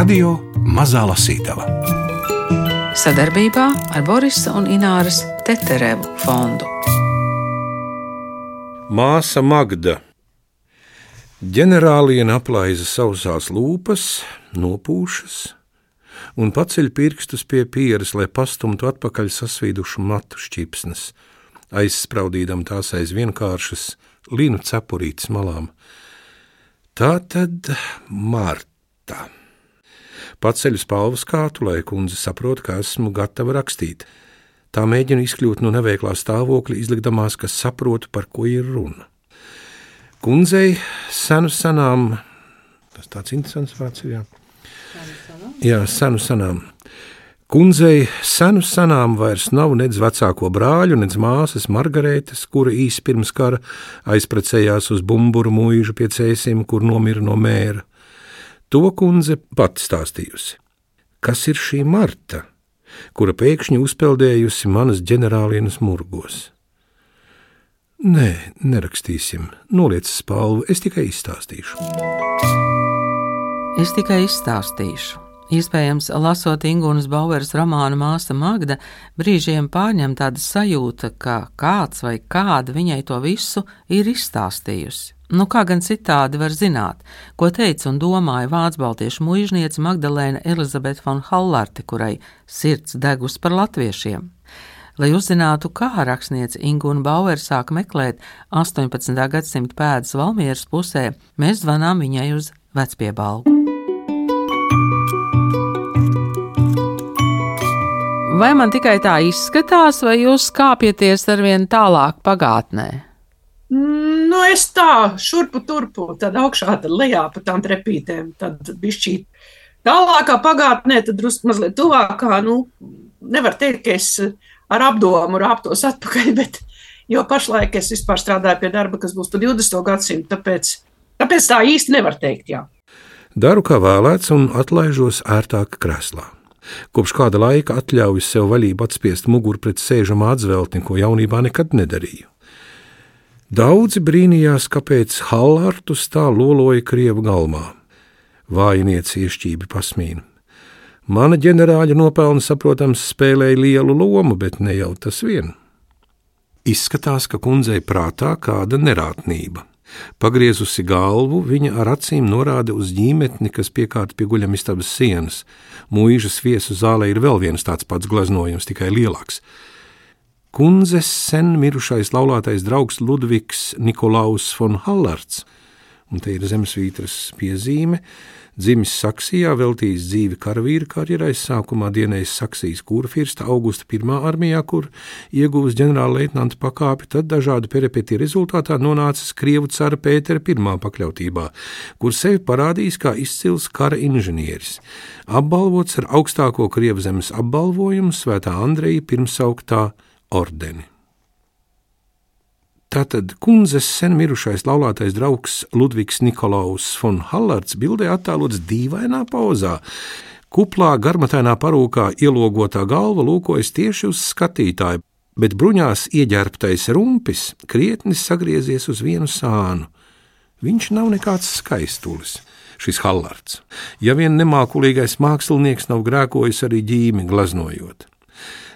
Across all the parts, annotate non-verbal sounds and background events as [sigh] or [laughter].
Radio Mazā Lasītava sadarbībā ar Borisa un Ināras Teterevu fondu. Māsa Magda. Ģenerāliena aplaiza sausās lūpas, nopūšas un paceļ pirkstus pie pieres, lai pastumtu atpakaļ sasvīdušu matu šķipsnes, aizspraudīdam tās aiz vienkāršas linu cepurītes malām. Tā tad Marta. Paceļu spalvu skātu, lai kundze saprotu, ka esmu gatava rakstīt. Tā mēģina izkļūt no neveiklā stāvokļa, izlikdamās, ka saprotu, par ko ir runa. Kundzei senu senām, tas tāds interesants vārds ir, jā. Jā, senu senām. Kundzei senu senām vairs nav nedz vecāko brāļu, nedz māsas Margaretes, kura īsi pirms kara aizprecējās uz bumburu mūžu pie cēsim, kur nomira no mēra. To kundze pati stāstījusi. Kas ir šī Marta, kura pēkšņi uzpeldējusi manas ģenerālienes murgos? Nē, nerakstīsim, noliec spalvu, es tikai izstāstīšu. Es tikai izstāstīšu. Iespējams, lasot Ingūnas Baueras romānu Māsa Magda, brīžiem pārņem tāda sajūta, ka kāds vai kāda viņai to visu ir izstāstījusi. Nu, kā gan citādi var zināt, ko teica un domāja vācu baltiešu muizniece Magdalēna Elizabete von Hallarte, kurai sirds degus par latviešiem. Lai uzzinātu, kā rakstniece Ingūna Bauer sāk meklēt 18. gadsimta pēdas Valmieras pusē, mēs zvanām viņai uz vecpiebalgu. Vai man tikai tā izskatās, vai jūs kāpjaties ar vien tālāk pagātnē? Nu, es tā, šurpu turpu, tad augšā, tad lejā pa tām trepītēm, tad bišķīt tālākā pagātnē, tad drusku mazliet tuvākā, nu, nevar teikt, ka es ar apdomu rāptos atpakaļ, [laughs] bet, jo pašlaik es vispār strādāju pie darba, kas būs pa 20. gadsimtu, tāpēc, tāpēc tā īsti nevar teikt, jā. Daru kā vēlēts un atlaižos ērtāk krēslā. Kopš kāda laika atļauju sev vaļību atspiest muguru pret sēžamā atzveltni, ko jaunībā nekad nedarīju. Daudzi brīnījās, kāpēc Hallārtus tā loloja Krievu galmā. Vājinieci iešķībi pasmīnu. Mana ģenerāļa nopelni, saprotams, spēlēja lielu lomu, bet ne jau tas vien. Izskatās, ka kundzei prātā kāda nerātnība. Pagriezusi galvu, viņa ar acīm norāda uz ģīmetni, kas piekārta pie guļamistabas sienas. Mūžas viesu zālē ir vēl viens tāds pats gleznojums, tikai lielāks. Kundzes sen mirušais laulātais draugs Ludvigs Nikolaus von Hallards, un te ir zemesvītras piezīme, dzimis Saksijā, veltījis dzīvi karavīra karjerai, sākumā dienējis Saksijas kurfirsta Augusta I armijā, kur ieguvis ģenerālleitnanta pakāpi, tad dažādu peripetiju rezultātā nonācis Krievu cara Pētera I pakļautībā, kur sevi parādījis kā izcils kara inženieris, apbalvots ar augstāko Krievu zemes apbalvojumu Svētā Andreja pirmsauktā ordeni. Tātad kundzes sen mirušais laulātais draugs Ludvigs Nikolaus von Hallards bildē attēlots dīvainā pozā. Kuplā, garmatainā parūkā ielogotā galva lūkojas tieši uz skatītāju, bet bruņās ieģērbtais rumpis krietni sagriezies uz vienu sānu. Viņš nav nekāds skaistulis, šis Hallards. Ja vien nemākulīgais mākslinieks nav grēkojis arī ģīmi glaznojot.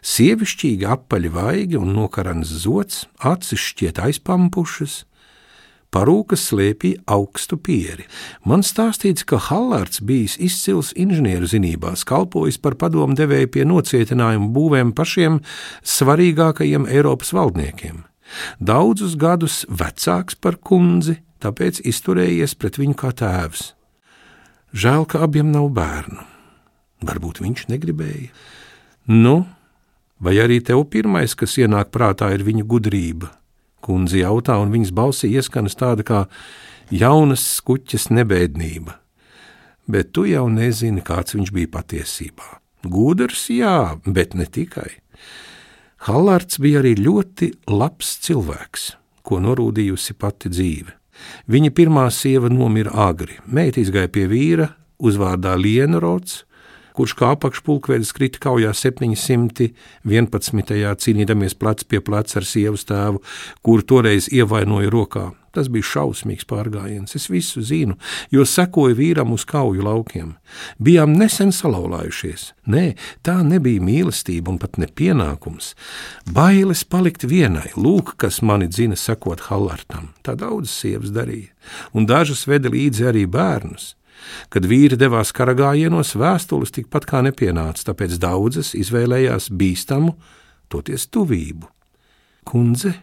Sievišķīgi apaļi vaigi un nokarans zots, acis šķiet aizpampušas, parūkas slēpīja augstu pieri. Man stāstīts, ka Hallārds bijis izcils inženieru zinībās, kalpojis par padomu devēju pie nocietinājumu būvēm pašiem svarīgākajiem Eiropas valdniekiem. Daudzus gadus vecāks par kundzi, tāpēc izturējies pret viņu kā tēvs. Žēl, ka abiem nav bērnu. Varbūt viņš negribēja. Nu, Vai arī tev pirmais, kas ienāk prātā, ir viņa gudrība? Kundze jautā, un viņas balsī ieskanas tāda kā jaunas skuķes nebēdnība. Bet tu jau nezini, kāds viņš bija patiesībā. Gudrs, jā, bet ne tikai. Hallards bija arī ļoti labs cilvēks, ko norūdījusi pati dzīve. Viņa pirmā sieva nomira agri, meita izgāja pie vīra, uzvārdā Lienrods, kurš kā apakšpulkvedis krita kaujā 711. cīnīdamies plec pie pleca ar sievas tēvu, kuru toreiz ievainoja rokā. Tas bija šausmīgs pārgājiens, es visu zinu, jo sekoju vīram uz kauju laukiem. Bijām nesen salauzājušies. Nē, tā nebija mīlestība un pat ne pienākums. Bailes palikt vienai, lūk, kas mani dzina sekot Hallartam. Tā daudzas sievas darīja, un dažas veda līdzi arī bērnus. Kad vīri devās karagājienos, vēstules tikpat kā nepienāca, tāpēc daudzas izvēlējās bīstamu, toties tuvību. Kundze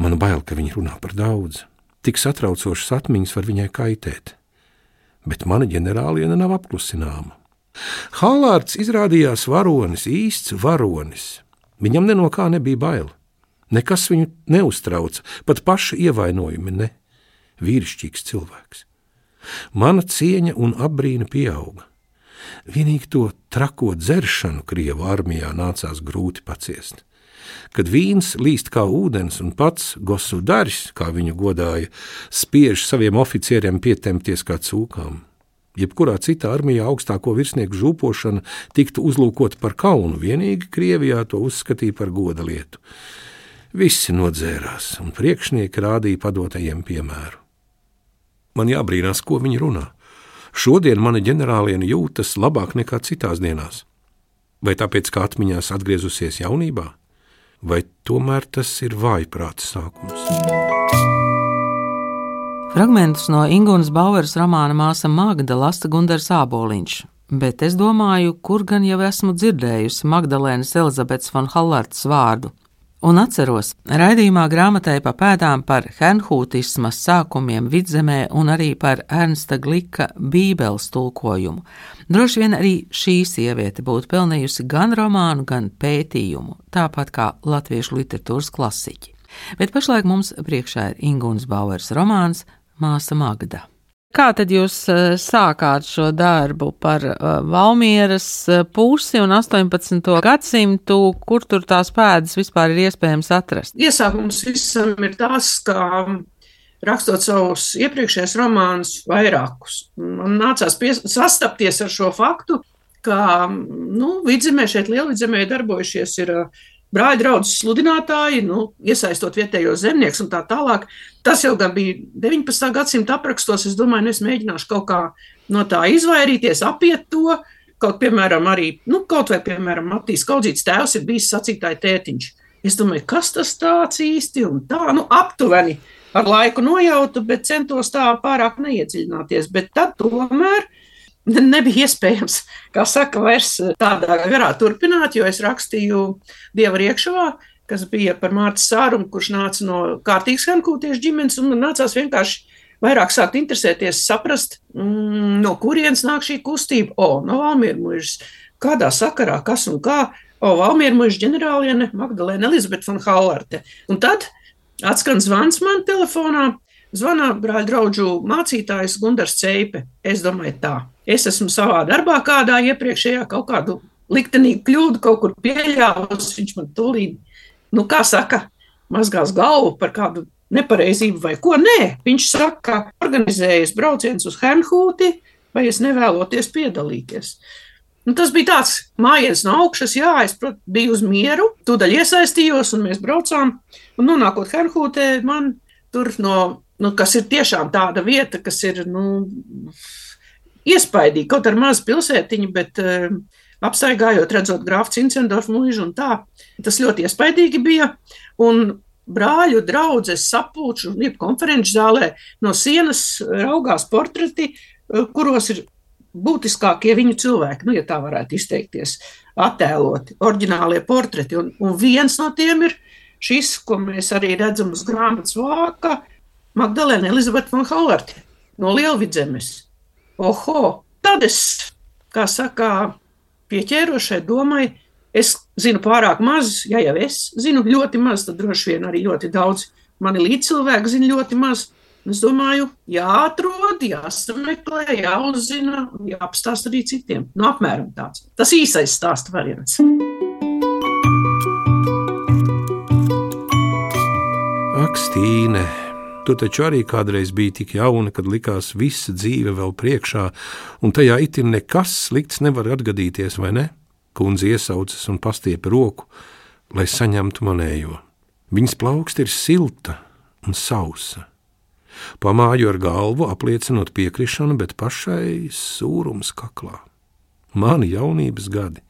Man bail, ka viņa runā par daudz. Tik satraucošas atmiņas var viņai kaitēt. Bet mana ģenerāliene nav apklusināma. Hallārds izrādījās varonis, īsts varonis. Viņam no kā nebija bail. Nekas viņu neuztrauca, pat paša ievainojumi ne. Vīrišķīgs cilvēks. Mana cieņa un apbrīna pieauga. Vienīgi to trako dzeršanu Krievu armijā nācās grūti paciest kad vīns līst kā ūdens un pats Gosudaris, kā viņu godāja, spiež saviem oficieriem pietempties kā cūkām. Jebkurā citā armijā augstāko virsnieku žūpošana tiktu uzlūkota par kaunu, vienīgi Krievijā to uzskatīja par goda lietu. Visi nodzērās, un priekšnieki rādīja padotajiem piemēru. Man jābrīnās, ko viņi runā. Šodien mana ģenerāliene jūtas labāk nekā citās dienās. Vai tāpēc, ka atmiņās atgriezusies jaunībā? vai tomēr tas ir vājprāta sākums? Fragmentus no Ingūnas Baueras romāna Māsa Magda lasta Gundars Āboliņš, bet es domāju, kur gan jau esmu dzirdējusi Magdalēnas Elizabetes von Hallartas vārdu un atceros raidījumā grāmatai pa pēdām par henhūtisma sākumiem vidzemē un arī par Ernsta Glika bībeles tulkojumu. Droši vien arī šī sieviete būtu pelnījusi gan romānu, gan pētījumu, tāpat kā latviešu literatūras klasiķi. Bet pašlaik mums priekšā ir Ingūnas Bauers romāns Māsa Magda. Kā tad jūs eh, sākāt šo darbu par eh, Valmieras eh, pusi un 18. gadsimtu, kur tur tās pēdas vispār ir iespējams atrast? Iesākums visam ir tas, ka rakstot savus iepriekšējos romānus, vairākus, man nācās pies, sastapties ar šo faktu, ka nu, vidzemē šeit lielvidzemē darbojušies ir brāļa draugs sludinātāji, nu, iesaistot vietējos zemniekus un tā tālāk. Tas jau bija 19. gadsimta aprakstos. Es domāju, nu, es mēģināšu kaut kā no tā izvairīties, apiet to. Kaut, piemēram, arī, nu, kaut vai, piemēram, Matīs Kaudzīts tēvs ir bijis sacītāja tētiņš. Es domāju, kas tas tāds īsti un tā, nu, aptuveni ar laiku nojautu, bet centos tā pārāk neiedziļināties. Bet tad tomēr nebija iespējams, kā saka, vairs tādā garā turpināt, jo es rakstīju Dieva riekšavā, kas bija par Mārtu Sārumu, kurš nāca no kārtīgas hankūtiešu ģimenes, un man nācās vienkārši vairāk sākt interesēties, saprast, mm, no kurienes nāk šī kustība. O, no Valmiermužas, kādā sakarā, kas un kā. O, Valmiermužas ģenerāliene Magdalēna Elizabete von Hallarte. Un tad atskan zvans man telefonā, Zvanā brāļa draugu mācītājs Gunārs Ceipe. Es domāju, tā. Es esmu savā darbā, kādā iepriekšējā kaut kādu liktenīgu kļūdu kaut kur pieļāvis. Viņš man tūlīt, nu, kā saka, mazgās galvu par kādu nepareizību vai ko. Nē, viņš saka, ka organizējas brauciens uz Hernhūti, vai es nevēloties piedalīties. Nu, tas bija tāds mājiens no augšas, jā, es prot, biju uz mieru, tūdaļ iesaistījos, un mēs braucām. Un nonākot Hernhūtē, man tur no nu, kas ir tiešām tāda vieta, kas ir nu, iespaidīga, kaut ar mazu pilsētiņu, bet uh, apstaigājot, redzot grāfu Cincendorfu mūžu un tā, tas ļoti iespaidīgi bija. Un brāļu draudzes sapulču, jeb konferenču zālē no sienas raugās portreti, uh, kuros ir būtiskākie viņu cilvēki, nu, ja tā varētu izteikties, attēloti, oriģinālie portreti. Un, un viens no tiem ir šis, ko mēs arī redzam uz grāmatas vāka, Magdalēna Elizabete von Hallarte no Lielvidzemes. Oho! Tad es, kā saka, pieķērošai domai, es zinu pārāk maz, ja jau es zinu ļoti maz, tad droši vien arī ļoti daudz mani līdzcilvēki zina ļoti maz. Es domāju, jāatrod, jāsameklē, jāuzzina, jāapstāsta arī citiem. Nu, apmēram tāds. Tas īsais stāsta variants. Ak, Stīne! Tu taču arī kādreiz biji tik jauna, kad likās visa dzīve vēl priekšā, un tajā itin nekas slikts nevar atgadīties, vai ne? Kundze iesaucas un pastiepa roku, lai saņemtu manējo. Viņas plauksta ir silta, un sausa. Pamāju ar galvu, apliecinot piekrišanu, bet pašai sūrums kaklā. Mani jaunības gadi.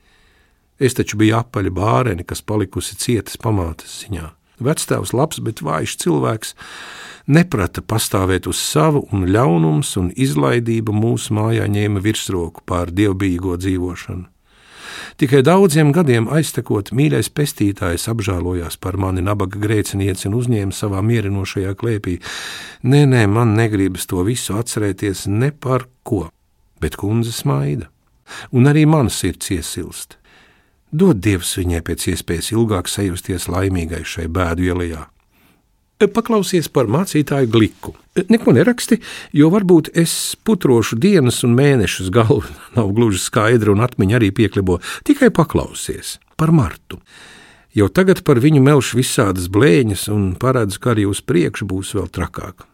Es taču biju apaļa bāreni, kas palikusi cietas pamātes ziņā. Vectēvs labs, bet vājš cilvēks, neprata pastāvēt uz savu, un ļaunums un izlaidība mūsu mājā ņēma virsroku pār dievbijīgo dzīvošanu. Tikai daudziem gadiem aiztekot, mīļais pestītājs apžēlojās par mani nabaga grēcinieci un uzņēma savā mierinošajā klēpī. Nē, nē, man negribas to visu atcerēties ne par ko, bet kundze smaida, un arī mana sirds iesilst. Dod Dievs viņai pēc iespējas ilgāk sajusties laimīgai šai bēdu ielā. Paklausies par mācītāju gliku. Neko neraksti, jo varbūt es putrošu dienas un mēnešus galvu [laughs] nav gluži skaidra un atmiņa arī pieklibo. Tikai paklausies par Martu. Jau tagad par viņu melšu visādas blēņas un paredzu, ka arī uz priekšu būs vēl trakāk.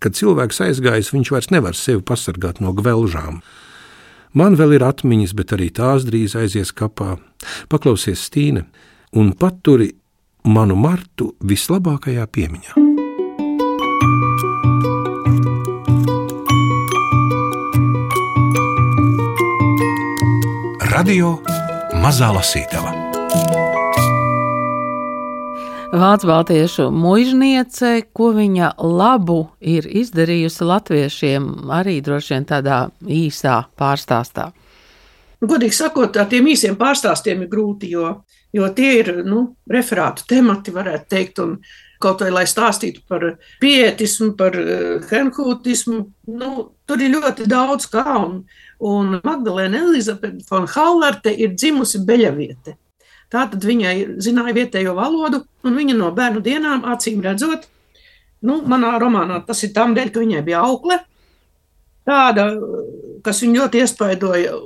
Kad cilvēks aizgājis, viņš vairs nevar sevi pasargāt no gvelžām. Man vēl ir atmiņas, bet arī tās drīz aizies kapā. Paklausies, Stīne, un paturi manu Martu vislabākajā piemiņā. Radio Mazā Lasītava. Vācu baltiešu muizniece, ko viņa labu ir izdarījusi latviešiem, arī droši vien tādā īsā pārstāstā. Godīgi sakot, ar tiem īsiem pārstāstiem ir grūti, jo jo tie ir nu, referātu temati, varētu teikt. Un, Kaut vai lai stāstītu par pietismu, par uh, henhūtismu, nu, tur ir ļoti daudz kā. Un, un Magdalēna Elizabete von Hallarte ir dzimusi Beļaviete. Tātad viņai zināja vietējo valodu, un viņa no bērnu dienām, acīm redzot, nu, manā romānā tas ir tam dēļ, ka viņai bija aukle, tāda, kas viņu ļoti iespaidoja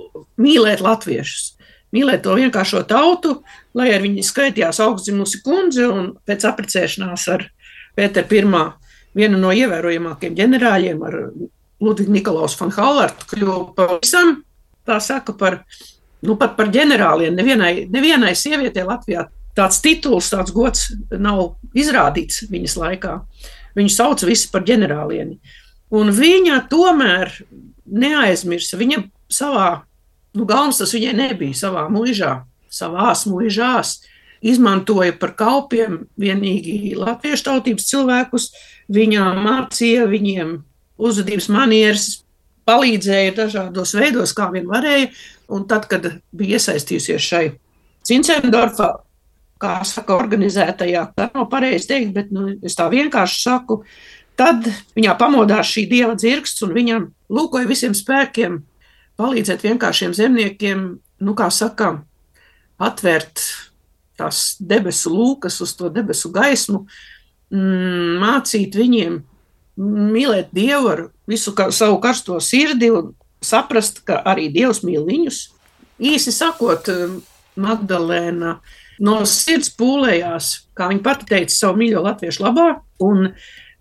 mīlēt latviešus. Mīlēt to vienkāršo tautu, lai ar viņu skaitījās augstzimusi kundze un pēc apprecēšanās ar Pēteru I, vienu no ievērojamākajiem ģenerāļiem, ar Ludvigu Nikolaus von Hallertu, kļuva pavisam, tā saka, par, nu, pat par ģenerāliem. Nevienai, nevienai sievietei Latvijā tāds tituls, tāds gods nav izrādīts viņas laikā. Viņu sauc visi par ģenerālieni. Un viņa tomēr neaizmirsa. Viņa savā nu, galvas tas viņai nebija savā mūžā, savās mūžās. Izmantoja par kalpiem vienīgi latviešu tautības cilvēkus. Viņa mācīja viņiem uzvedības manieres, palīdzēja dažādos veidos, kā vien varēja. Un tad, kad bija iesaistījusies šai Cincendorfā, kā saka, organizētajā, tā nav pareizi teikt, bet nu, es tā vienkārši saku, tad viņā pamodās šī dieva dzirksts un viņam lūkoja visiem spēkiem palīdzēt vienkāršiem zemniekiem, nu, kā saka, atvērt tās debesu lūkas uz to debesu gaismu, mm, mācīt viņiem mīlēt Dievu ar visu savu karsto sirdi un saprast, ka arī Dievs mīl viņus. Īsi sakot, Magdalēna no sirds pūlējās, kā viņa pati teica, savu mīļo latviešu labā,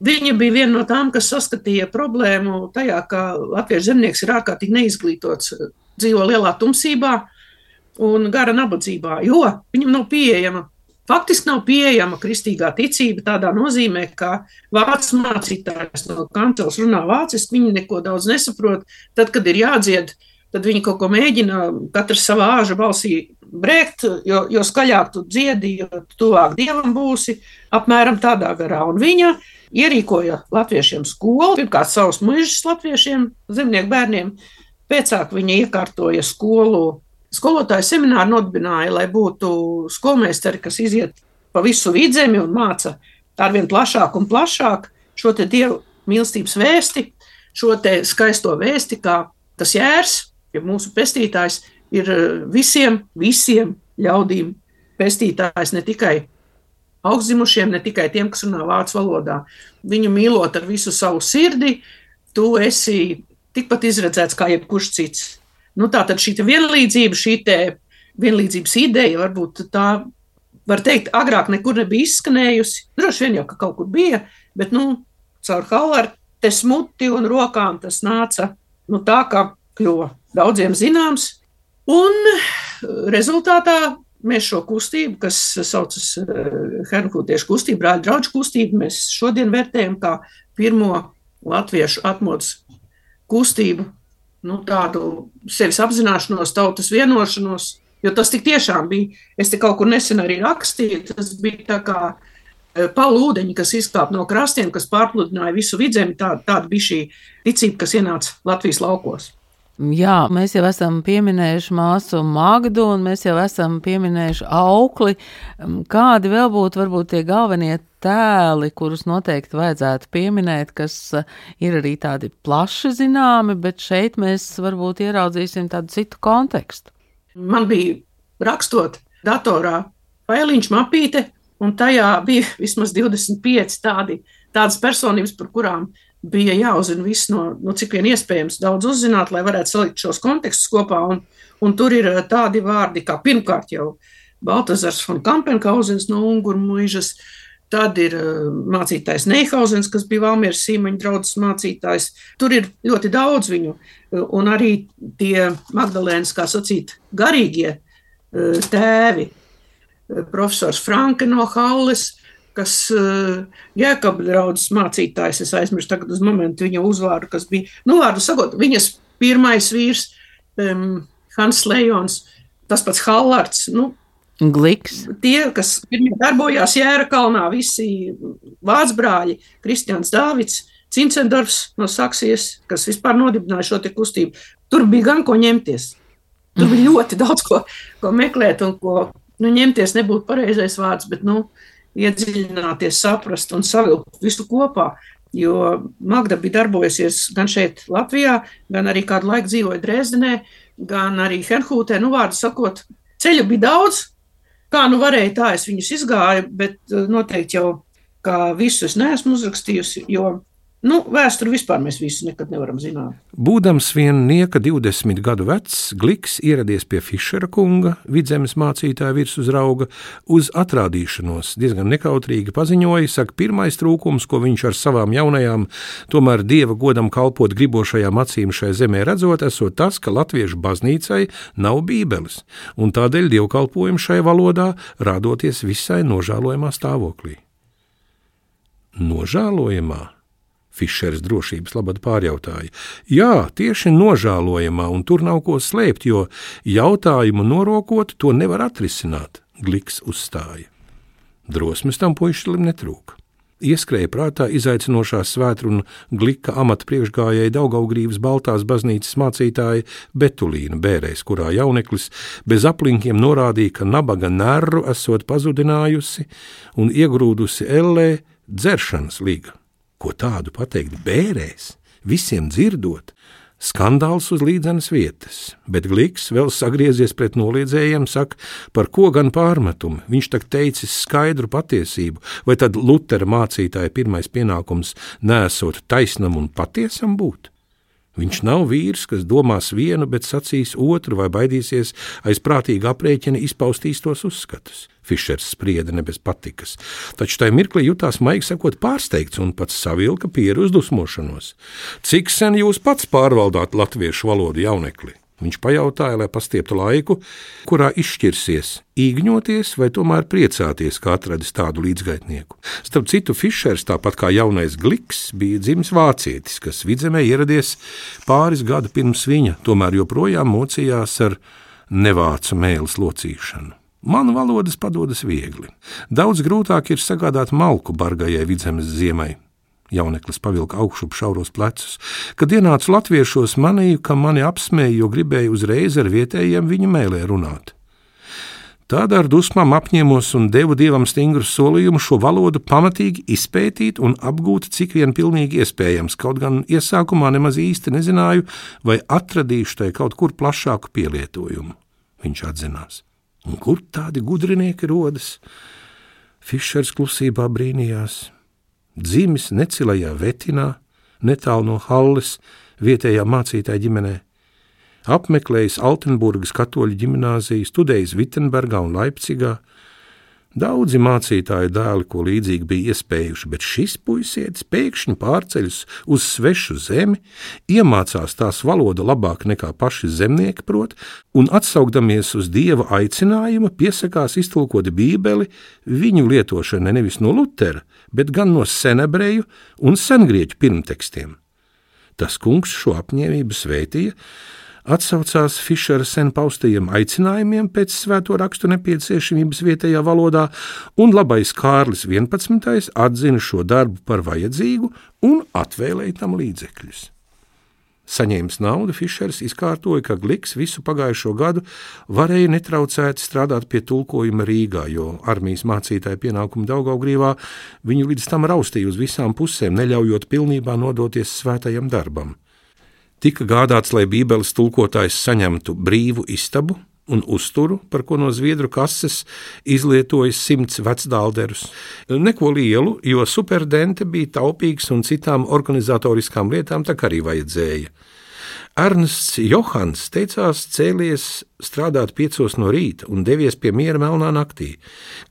Viņa bija viena no tām, kas saskatīja problēmu tajā, ka latviešu zemnieks ir ārkārtīgi neizglītots, dzīvo lielā tumsībā un gara nabadzībā, jo viņam nav pieejama. Faktiski nav pieejama kristīgā ticība tādā nozīmē, ka vācu mācītājs no kancels runā vāciski, viņi neko daudz nesaprot. Tad, kad ir jādzied, tad viņi kaut ko mēģina, katrs savā āža balsī brēkt, jo, jo skaļāk tu dziedi, jo tuvāk dievam būsi, apmēram tādā garā. Un viņa ierīkoja latviešiem skolu, pirmkārt savus mužus latviešiem, zemnieku bērniem, pēcāk viņa iekārtoja skolu. Skolotāju semināru nodibināja, lai būtu skolmeistari, kas iziet pa visu vidzemi un māca arvien plašāk un plašāk šo te dievu mīlestības vēsti, šo te skaisto vēsti, kā tas jērs, ja mūsu pestītājs ir visiem, visiem ļaudīm pestītājs, ne tikai augstzimušiem, ne tikai tiem, kas runā vācu valodā. Viņu mīlot ar visu savu sirdi, tu esi tikpat izredzēts kā jebkurš cits. Nu, tā tad šī vienlīdzība, šī vienlīdzības ideja, varbūt tā, var teikt, agrāk nekur nebija izskanējusi. Droši vien jau, ka kaut kur bija, bet, nu, caur Halārte smuti un rokām tas nāca, nu, tā kā kļuva daudziem zināms. Un rezultātā mēs šo kustību, kas saucas Hernhūtiešu kustību, brāļu draugu kustību, mēs šodien vērtējam kā pirmo latviešu atmodas kustību, nu, tādu sevis apzināšanos, tautas vienošanos, jo tas tik tiešām bija, es te kaut kur nesen arī rakstīju, tas bija tā kā palūdeņi, kas izkāpa no krastiem, kas pārpludināja visu vidzemi, tā, tāda bija šī ticība, kas ienāca Latvijas laukos. Jā, mēs jau esam pieminējuši māsu Magdu, un mēs jau esam pieminējuši aukli. Kādi vēl būtu varbūt tie galvenie tēli, kurus noteikti vajadzētu pieminēt, kas eh, ir arī tādi plaši zināmi, bet šeit mēs varbūt ieraudzīsim tādu citu kontekstu. Man bija rakstot datorā failiņš mapīte, un tajā bija vismaz 25 tādi, tādas personības, par kurām bija jāuzzina viss, no, no cik vien iespējams daudz uzzināt, lai varētu salikt šos kontekstus kopā. Un, un tur ir eh, tādi vārdi, kā pirmkārt jau Baltazars von Kampenkauzens no Unguru mūžas, tad ir eh, mācītājs Neihauzens, kas bija Valmieras Sīmaņa draudzes mācītājs. Tur ir ļoti daudz viņu, un arī tie Magdalēnas, kā sacīt, garīgie eh, tēvi, profesors Franke no Halles, kas uh, Jēkabļa draudzes mācītājs, es aizmirsu tagad uz momentu viņa uzvārdu, kas bija, nu, vārdu sakot, viņas pirmais vīrs, um, Hans Lejons, tas pats Hallards, nu, Gliks. Tie, kas pirmie darbojās Jēra kalnā, visi vācu brāļi, Kristians Dāvids, Cincendorfs no Saksijas, kas vispār nodibināja šo kustību. Tur bija gan ko ņemties. Tur bija ļoti daudz ko, ko meklēt un ko nu, ņemties nebūtu pareizais vārds, bet nu, uh, iedziļināties, saprast un savilkt visu kopā. Jo Magda bija darbojusies gan šeit, Latvijā, gan arī kādu laiku dzīvoja Dresdenē, gan arī Herhūtē. Nu, vārdu sakot, ceļu bija daudz. Kā nu varēja, tā es viņus izgāju, bet eh, noteikti jau kā visu es neesmu uzrakstījusi, jo Nu, vēsturi vispār mēs visu nekad nevaram zināt. Būdams vien nieka 20 gadu vecs, Gliks ieradies pie Fišera kunga, vidzemes mācītāja virsuzrauga, uz atrādīšanos diezgan nekautrīgi paziņoja, saka, pirmais trūkums, ko viņš ar savām jaunajām, tomēr dieva godam kalpot gribošajām acīm šai zemē redzot, esot tas, ka latviešu baznīcai nav bībeles, un tādēļ dievkalpojumi šai valodā rādoties visai nožēlojamā stāvoklī. Nožēlojamā? Fišers drošības labad pārjautāja. Jā, tieši nožēlojamā, un tur nav ko slēpt, jo jautājumu norokot to nevar atrisināt, Gliks uzstāja. Drosmes tam puišlim netrūka. Ieskrēja prātā izaicinošā svētra un glika amata priekšgājēja Daugaugrības Baltās baznīcas mācītāja Betulīna bērēs, kurā jauneklis bez aplinkiem norādīja, ka nabaga nerru esot pazudinājusi un iegrūdusi ellē dzeršanas līga. Ko tādu pateikt bērēs, visiem dzirdot, skandāls uz līdzenas vietas, bet Gliks vēl sagriezies pret noliedzējiem, saka, par ko gan pārmetumu. Viņš tak teicis skaidru patiesību, vai tad Lutera mācītāja pirmais pienākums nesot taisnam un patiesam būt? Viņš nav vīrs, kas domās vienu, bet sacīs otru, vai baidīsies aiz prātīga aprēķina izpaust īstos uzskatus. Fišers sprieda ne bez patikas, taču tajā mirklī jutās maigi sakot pārsteigts un pats savilka pieru uz dusmošanos. Cik sen jūs pats pārvaldāt latviešu valodu jaunekli? Viņš pajautāja, lai pastieptu laiku, kurā izšķirsies, īgņoties vai tomēr priecāties, kā atradis tādu līdzgaitnieku. Starp citu, Fišers, tāpat kā jaunais Gliks, bija dzimis vācietis, kas vidzemē ieradies pāris gadu pirms viņa, tomēr joprojām mocījās ar nevācu mēlis locīšanu. Man valodas padodas viegli. Daudz grūtāk ir sagādāt malku bargajai vidzemes ziemai, Jauneklis pavilka augšup šauros plecus. Kad ienācu latviešos, manīju, ka mani apsmēja, jo gribēju uzreiz ar vietējiem viņu mēlē runāt. Tādā ar dusmām apņēmos un devu dievam stingru solījumu šo valodu pamatīgi izpētīt un apgūt, cik vien pilnīgi iespējams. Kaut gan iesākumā nemaz īsti nezināju, vai atradīšu tai kaut kur plašāku pielietojumu. Viņš atzinās. Un kur tādi gudrinieki rodas? Fišers klusībā brīnījās dzimis necilajā Vetinā, netālu no Halles, vietējā mācītāja ģimenē. Apmeklējis Altenburgas katoļu ģimnāziju, studējis Vitsenburgā un Leipzigā, Daudzi mācītāju dēli, ko līdzīgi bija iespējuši, bet šis puisietis pēkšņi pārceļas uz svešu zemi, iemācās tās valodu labāk nekā paši zemnieki prot, un atsaukdamies uz dieva aicinājumu, piesakās iztulkot Bībeli viņu lietošanai nevis no Lutera, bet gan no senebreju un sengrieķu pirmtekstiem. Tas kungs šo apņēmību svētīja, atsaucās Fišera sen paustajiem aicinājumiem pēc svēto rakstu nepieciešamības vietējā valodā, un labais Kārlis 11. atzina šo darbu par vajadzīgu un atvēlēja tam līdzekļus. Saņēmis naudu, Fišers izkārtoja, ka Gliks visu pagājušo gadu varēja netraucēti strādāt pie tulkojuma Rīgā, jo armijas mācītāja pienākumi Daugaugrīvā viņu līdz tam raustīja uz visām pusēm, neļaujot pilnībā nodoties svētajam darbam tika gādāts, lai Bībeles tulkotājs saņemtu brīvu istabu un uzturu, par ko no zviedru kases izlietoja simts vecdālderus. Neko lielu, jo superdente bija taupīgs un citām organizatoriskām lietām tā arī vajadzēja. Ernsts Johans teicās cēlies strādāt piecos no rīta un devies pie miera melnā naktī,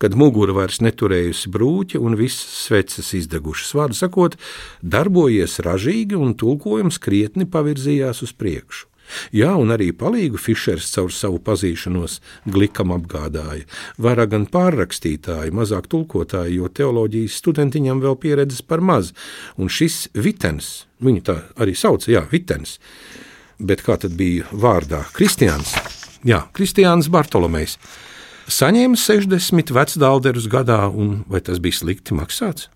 kad mugura vairs neturējusi brūķi un visas sveces izdegušas. Vārdu sakot, darbojies ražīgi un tulkojums krietni pavirzījās uz priekšu. Jā, un arī palīgu Fišers caur savu pazīšanos glikam apgādāja. Vairāk gan pārrakstītāji, mazāk tulkotāji, jo teoloģijas studentiņam vēl pieredzes par maz, un šis Vitens, viņu tā arī sauca, jā, Vitens, bet kā tad bija vārdā? Kristiāns, jā, Kristiāns Bartolomejs. Saņēma 60 vecdālderus gadā, un vai tas bija slikti maksāts?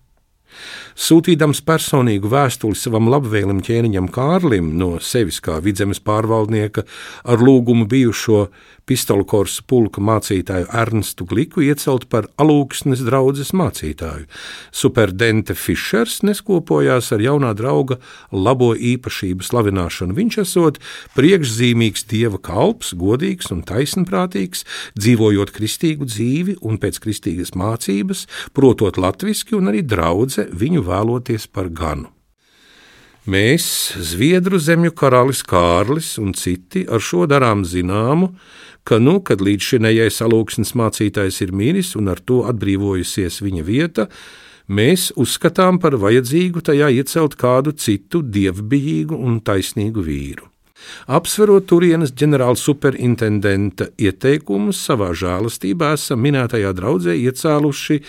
Sūtīdams personīgu vēstuli savam labvēlim ķēniņam Kārlim no sevis kā vidzemes pārvaldnieka ar lūgumu bijušo pistolu korsa pulka mācītāju Ernstu Gliku iecelt par alūksnes draudzes mācītāju. Superdente Fišers neskopojās ar jaunā drauga labo īpašību slavināšanu. Viņš esot priekšzīmīgs dieva kalps, godīgs un taisnprātīgs, dzīvojot kristīgu dzīvi un pēc kristīgas mācības, protot latviski un arī draudze viņu vēloties par ganu. Mēs, Zviedru zemju karalis Kārlis un citi, ar šo darām zināmu, ka, nu, kad līdz šinējais alūksnes mācītājs ir miris un ar to atbrīvojusies viņa vieta, mēs uzskatām par vajadzīgu tajā iecelt kādu citu dievbijīgu un taisnīgu vīru. Apsverot turienes ģenerāla superintendenta ieteikumus, savā žēlastībā esam minētajā draudzē iecēluši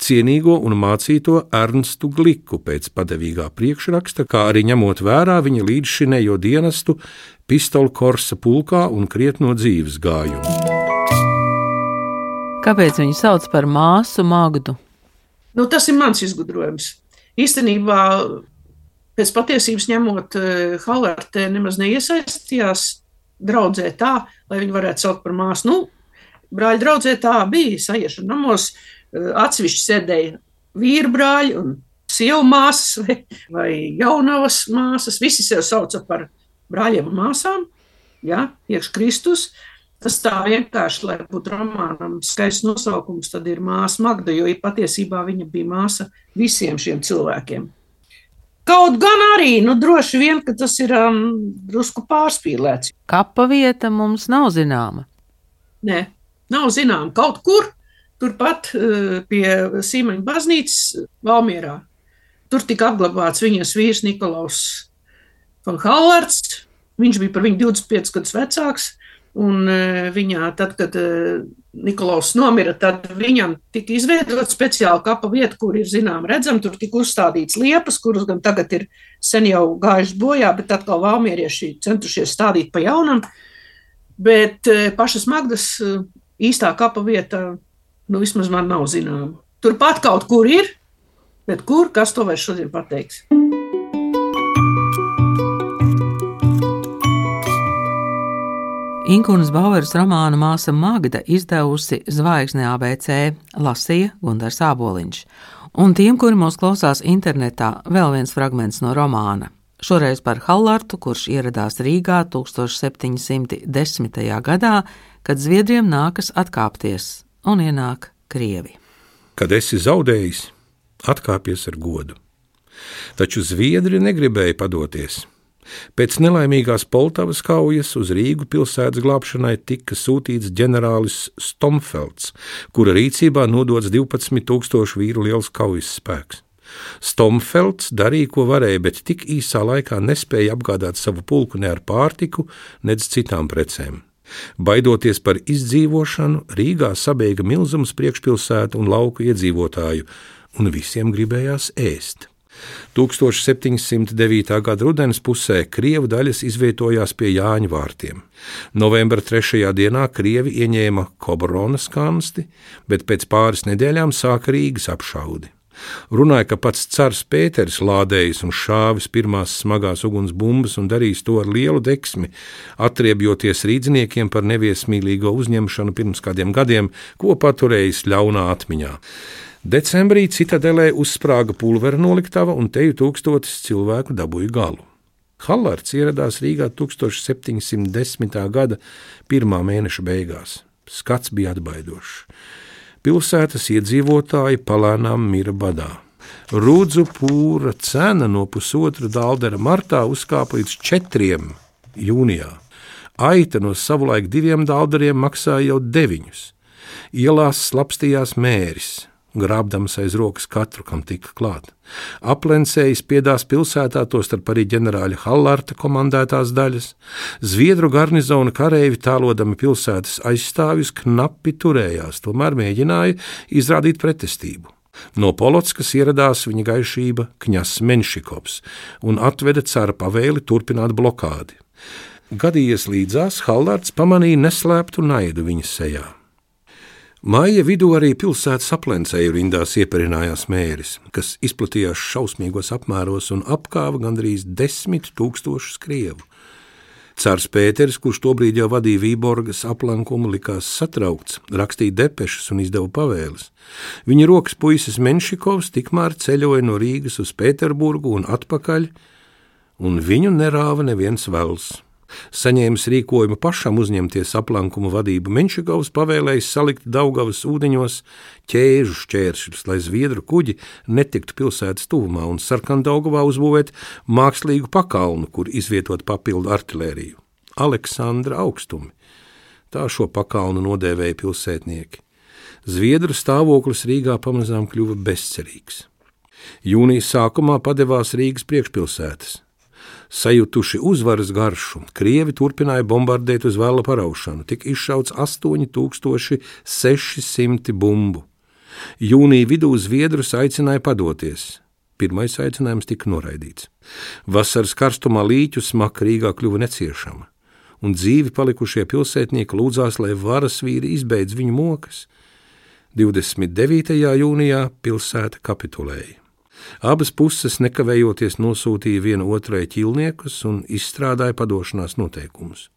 cienīgo un mācīto Ernstu Gliku pēc padevīgā priekšraksta, kā arī ņemot vērā viņa līdzšinējo dienestu pistolu korsa pulkā un krietno dzīves gājumu. Kāpēc viņu sauc par māsu Magdu? Nu, tas ir mans izgudrojums. Īstenībā pēc patiesības ņemot, eh, Halvārte nemaz neiesaistījās draudzē tā, lai viņi varētu saukt par māsu. Nu, brāļa draudzē tā bija, sajiešana namos, eh, atsevišķi sēdēja vīru brāļi un sievu māsas vai, vai jaunavas māsas. Visi sev sauca par brāļiem un māsām, ja, iekš Kristus. Tas tā vienkārši, lai būtu romānam skaists nosaukums, tad ir māsa Magda, jo patiesībā viņa bija māsa visiem šiem cilvēkiem. Kaut gan arī, nu, droši vien, ka tas ir um, drusku pārspīlēts. Kapa vieta mums nav zināma. Nē, nav zināma. Kaut kur turpat uh, pie Sīmaņa baznīcas Valmierā. Tur tika apglabāts viņas vīrs Nikolaus Hallards. Viņš bija par viņu 25 gadus vecāks. Un e, viņā, tad, kad e, Nikolaus nomira, tad viņam tika izveidota speciāla kapa vieta, kur ir zinām redzama, tur tika uzstādīts liepas, kuras gan tagad ir sen jau gājušas bojā, bet atkal valmierieši centušies stādīt pa jaunam. Bet e, pašas Magdas īstā kapa vieta, nu vismaz man nav zināma. Turpat kaut kur ir, bet kur, kas to vairs šodien pateiks? Inkunas Baueras romāna māsa Magda izdevusi Zvaigzne ABC, lasīja Gunārs Āboliņš. Un tiem, kuri mūs klausās internetā, vēl viens fragments no romāna. Šoreiz par Hallartu, kurš ieradās Rīgā 1710. gadā, kad Zviedriem nākas atkāpties un ienāk Krievi. Kad esi zaudējis, atkāpies ar godu. Taču Zviedri negribēja padoties. Pēc nelaimīgās Poltavas kaujas uz Rīgu pilsētas glābšanai tika sūtīts ģenerālis Stomfelds, kura rīcībā nodots 12,000 vīru liels kaujas spēks. Stomfelds darīja, ko varēja, bet tik īsā laikā nespēja apgādāt savu pulku ne ar pārtiku, nedz citām precēm. Baidoties par izdzīvošanu, Rīgā sabēga milzums priekšpilsētu un lauku iedzīvotāju, un visiem gribējās ēst. 1709. gada rudens pusē Krievu daļas izvietojās pie Jāņu vārtiem. Novembra 3. dienā Krievi ieņēma Kobronas kansti, bet pēc pāris nedēļām sāka Rīgas apšaudi. Runāja, ka pats cars Pēters lādējis un šāvis pirmās smagās ugunsbumbas un darījis to ar lielu deksmi, atriebjoties rīdziniekiem par neviesmīlīgo uzņemšanu pirms kādiem gadiem, ko paturējis ļaunā atmiņā. Decembrī citadelē uzsprāga pulvera noliktava un teju tūkstotis cilvēku dabūja galu. Hallards ieradās Rīgā 1710. gada pirmā mēneša beigās. Skats bija atbaidošs. Pilsētas iedzīvotāji palēnām mira badā. Rūdzu pūra cena no pusotra dāldera martā uzkāpa līdz četriem jūnijā. Aita no savulaik diviem dālderiem maksāja jau deviņus. Ielās slapstījās mēris, grābdams aiz rokas katru, kam tika klāt. Aplencējis piedās pilsētā, tostarp arī ģenerāļa Hallarta komandētās daļas. Zviedru garnizona kareivi tālodami pilsētas aizstāvjus knapi turējās, tomēr mēģināja izrādīt pretestību. No Polotskas ieradās viņa gaišība Kņas Menšikovs un atveda cara pavēli turpināt blokādi. Gadījies līdzās, Hallards pamanīja neslēptu naidu viņa sejā. Māja vidū arī pilsētas aplencēju rindās ieperinājās mēris, kas izplatījās šausmīgos apmēros un apkāva gandrīz desmit tūkstošus krievu. Cārs Pēters, kurš tobrīd jau vadīja Vīborgas aplankumu, likās satraukts, rakstīja depešas un izdeva pavēles. Viņa rokas puisis Menšikovs tikmēr ceļoja no Rīgas uz Pēterburgu un atpakaļ, un viņu nerāva neviens vels. Saņēmis rīkojumu pašam uzņemties aplankumu vadību, Menšikovs pavēlējis salikt Daugavas ūdeņos ķēžu šķēršļus, lai zviedru kuģi netiktu pilsētas tuvumā un Sarkandaugavā uzbūvēt mākslīgu pakalnu, kur izvietot papildu artilēriju. Aleksandra augstumi. Tā šo pakalnu nodēvēja pilsētnieki. Zviedru stāvoklis Rīgā pamazām kļuva bezcerīgs. Jūnijas sākumā padevās Rīgas priekšpilsētas. Sajutuši uzvaras garšu, krievi turpināja bombardēt uz vēla paraušanu, tika izšauts 8600 bumbu. Jūnija vidū Zviedrus aicināja padoties. Pirmais aicinājums tika noraidīts. Vasaras karstumā līķu smaka Rīgā kļuva neciešama, un dzīvi palikušie pilsētnieki lūdzās, lai varas vīri izbeidz viņu mokas. 29. jūnijā pilsēta kapitulēja. Abas puses nekavējoties nosūtīja viena otrai ķīlniekus un izstrādāja padošanās noteikumus.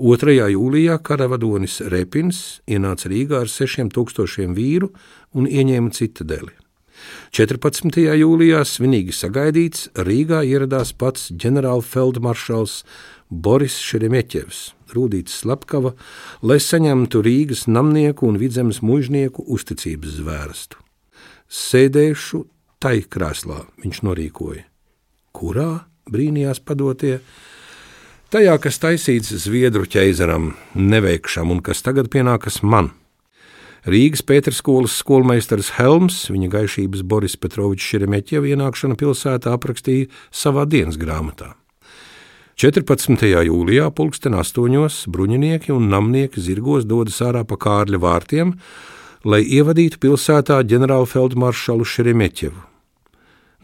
2. jūlijā karavadonis Repins ienāca Rīgā ar 6000 vīru un ieņēma citadeli. 14. jūlijā svinīgi sagaidīts Rīgā ieradās pats ģenerālfeldmaršals Boris Šeremeķevs, Rūdīts Slepkava, lai saņemtu Rīgas namnieku un vidzemes mužnieku uzticības zvērstu. Sēdēšu tai krēslā viņš norīkoja. Kurā brīnījās padotie? Tajā, kas taisīts Zviedru ķeizaram, neveikšam un kas tagad pienākas man. Rīgas Pēterskolas skolmeistars Helms, viņa gaišības Boris Petrovičs Šeremeķeva ienākšana pilsētā aprakstīja savā dienas grāmatā. 14. jūlijā pulksten astoņos bruņinieki un namnieki zirgos dodas ārā pa Kārļa vārtiem, lai ievadītu pilsētā ģenerālfeldmaršalu Šeremeķevu.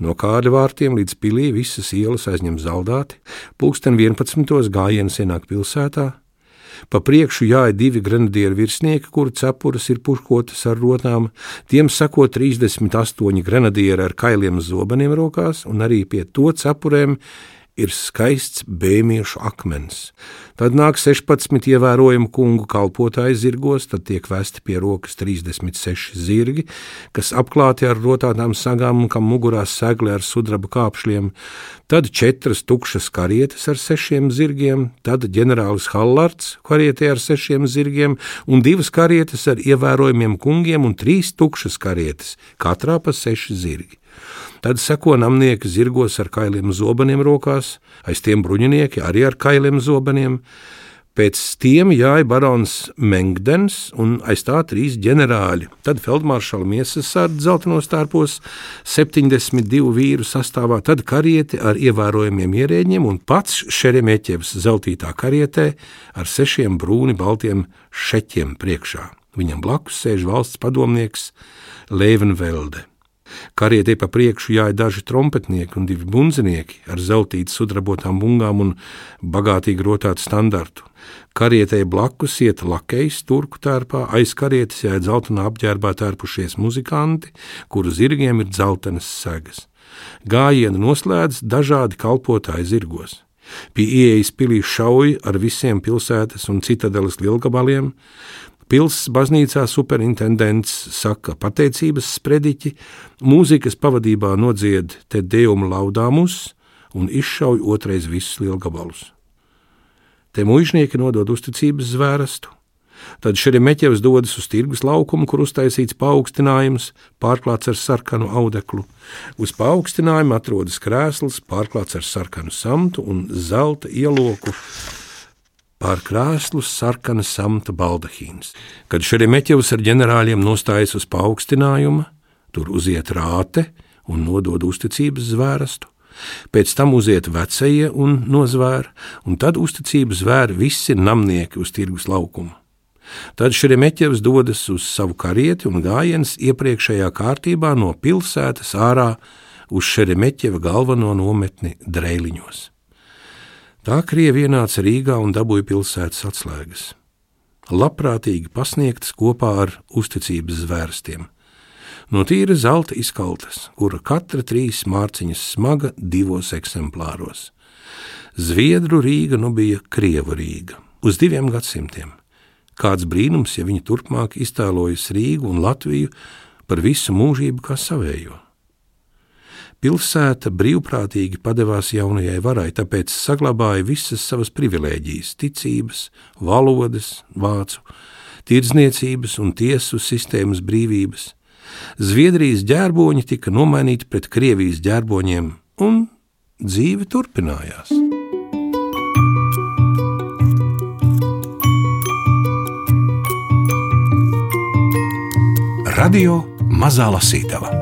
No kāda vārtiem līdz pilī visas ielas aizņem zaldāti, pulksten 11. gājiens ienāk pilsētā, pa priekšu jāja divi grenadieru virsnieki, kuru cepures ir puškotas ar rotām, tiem sako 38 grenadieri ar kailiem zobeniem rokās, un arī pie to cepurēm ir skaists bēmiešu akmens. Tad nāk 16 ievērojumu kungu kalpotāji zirgos, tad tiek vesti pie rokas 36 zirgi, kas apklāti ar rotātām sagām un kam mugurā segli ar sudraba kāpšļiem, tad četras tukšas karietes ar sešiem zirgiem, tad ģenerālis Hallards karietē ar sešiem zirgiem un divas karietes ar ievērojumiem kungiem un trīs tukšas karietes, katrā pa seši zirgi. Tad seko namnieki zirgos ar kailiem zobeniem rokās, aiz tiem bruņinieki arī ar kailiem zobeniem. Pēc tiem jāja barons Mengdens un aiz tā trīs ģenerāļi. Tad feldmaršala miesas sārda zeltainos tārpos, 72 vīru sastāvā, tad karieti ar ievērojamiem ierēģiem un pats Šeremeķevs zeltītā karietē ar sešiem brūni baltiem šeķiem priekšā. Viņam blakus sēž valsts padomnieks Lēvenvelde. Karietē pa priekšu jāja daži trompetnieki un divi bunzinieki ar zeltītas sudrabotām bungām un bagātīgi rotātu standartu. Karietē blakus iet lakejs turku tērpā, aiz karietes jāja dzeltenā apģērbā tērpušies muzikanti, kuru zirgiem ir dzeltenas segas. Gājienu noslēdz dažādi kalpotāji zirgos. Pie ieejas pilī šauja ar visiem pilsētas un citadeles lielgabaliem, Pilsētas baznīcā superintendents saka pateicības sprediķi, mūzikas pavadībā nodzied te dievumu laudāmus un izšauj otrais visus lielgabalus. Te mužnieki nodod uzticības zvērstu, tad Šeremeķevs dodas uz tirgus laukumu, kur uztaisīts paaugstinājums, pārklāts ar sarkanu audeklu. Uz paaugstinājumu atrodas krēsls, pārklāts ar sarkanu samtu un zelta ieloku pār krēslu sarkana samta baldahīns. Kad Šeremeķevs ar ģenerāļiem nostājas uz paaugstinājumu, tur uziet rāte un nodod uzticības zvērstu. Pēc tam uziet vecie un nozvēr, un tad uzticību zvēr visi namnieki uz tirgus laukumu. Tad Šeremeķevs dodas uz savu karieti un gājiens iepriekšējā kārtībā no pilsētas ārā uz Šeremeķeva galveno nometni Dreiliņos. Tā Krievija ienāca Rīgā un dabūja pilsētas atslēgas. Labprātīgi pasniegtas kopā ar uzticības zvērstiem. No tīra zelta izkaltas, kura katra trīs mārciņas smaga divos eksemplāros. Zviedru Rīga nu bija Krievu Rīga uz diviem gadsimtiem. Kāds brīnums, ja viņi turpmāk iztēlojas Rīgu un Latviju par visu mūžību kā savējo. Pilsēta brīvprātīgi padevās jaunajai varai, tāpēc saglabāja visas savas privilēģijas, ticības, valodas, vācu, tirdzniecības un tiesu sistēmas brīvības. Zviedrijas ģērboņi tika nomainīti pret Krievijas ģērboņiem, un dzīve turpinājās. Radio Mazā Lasītava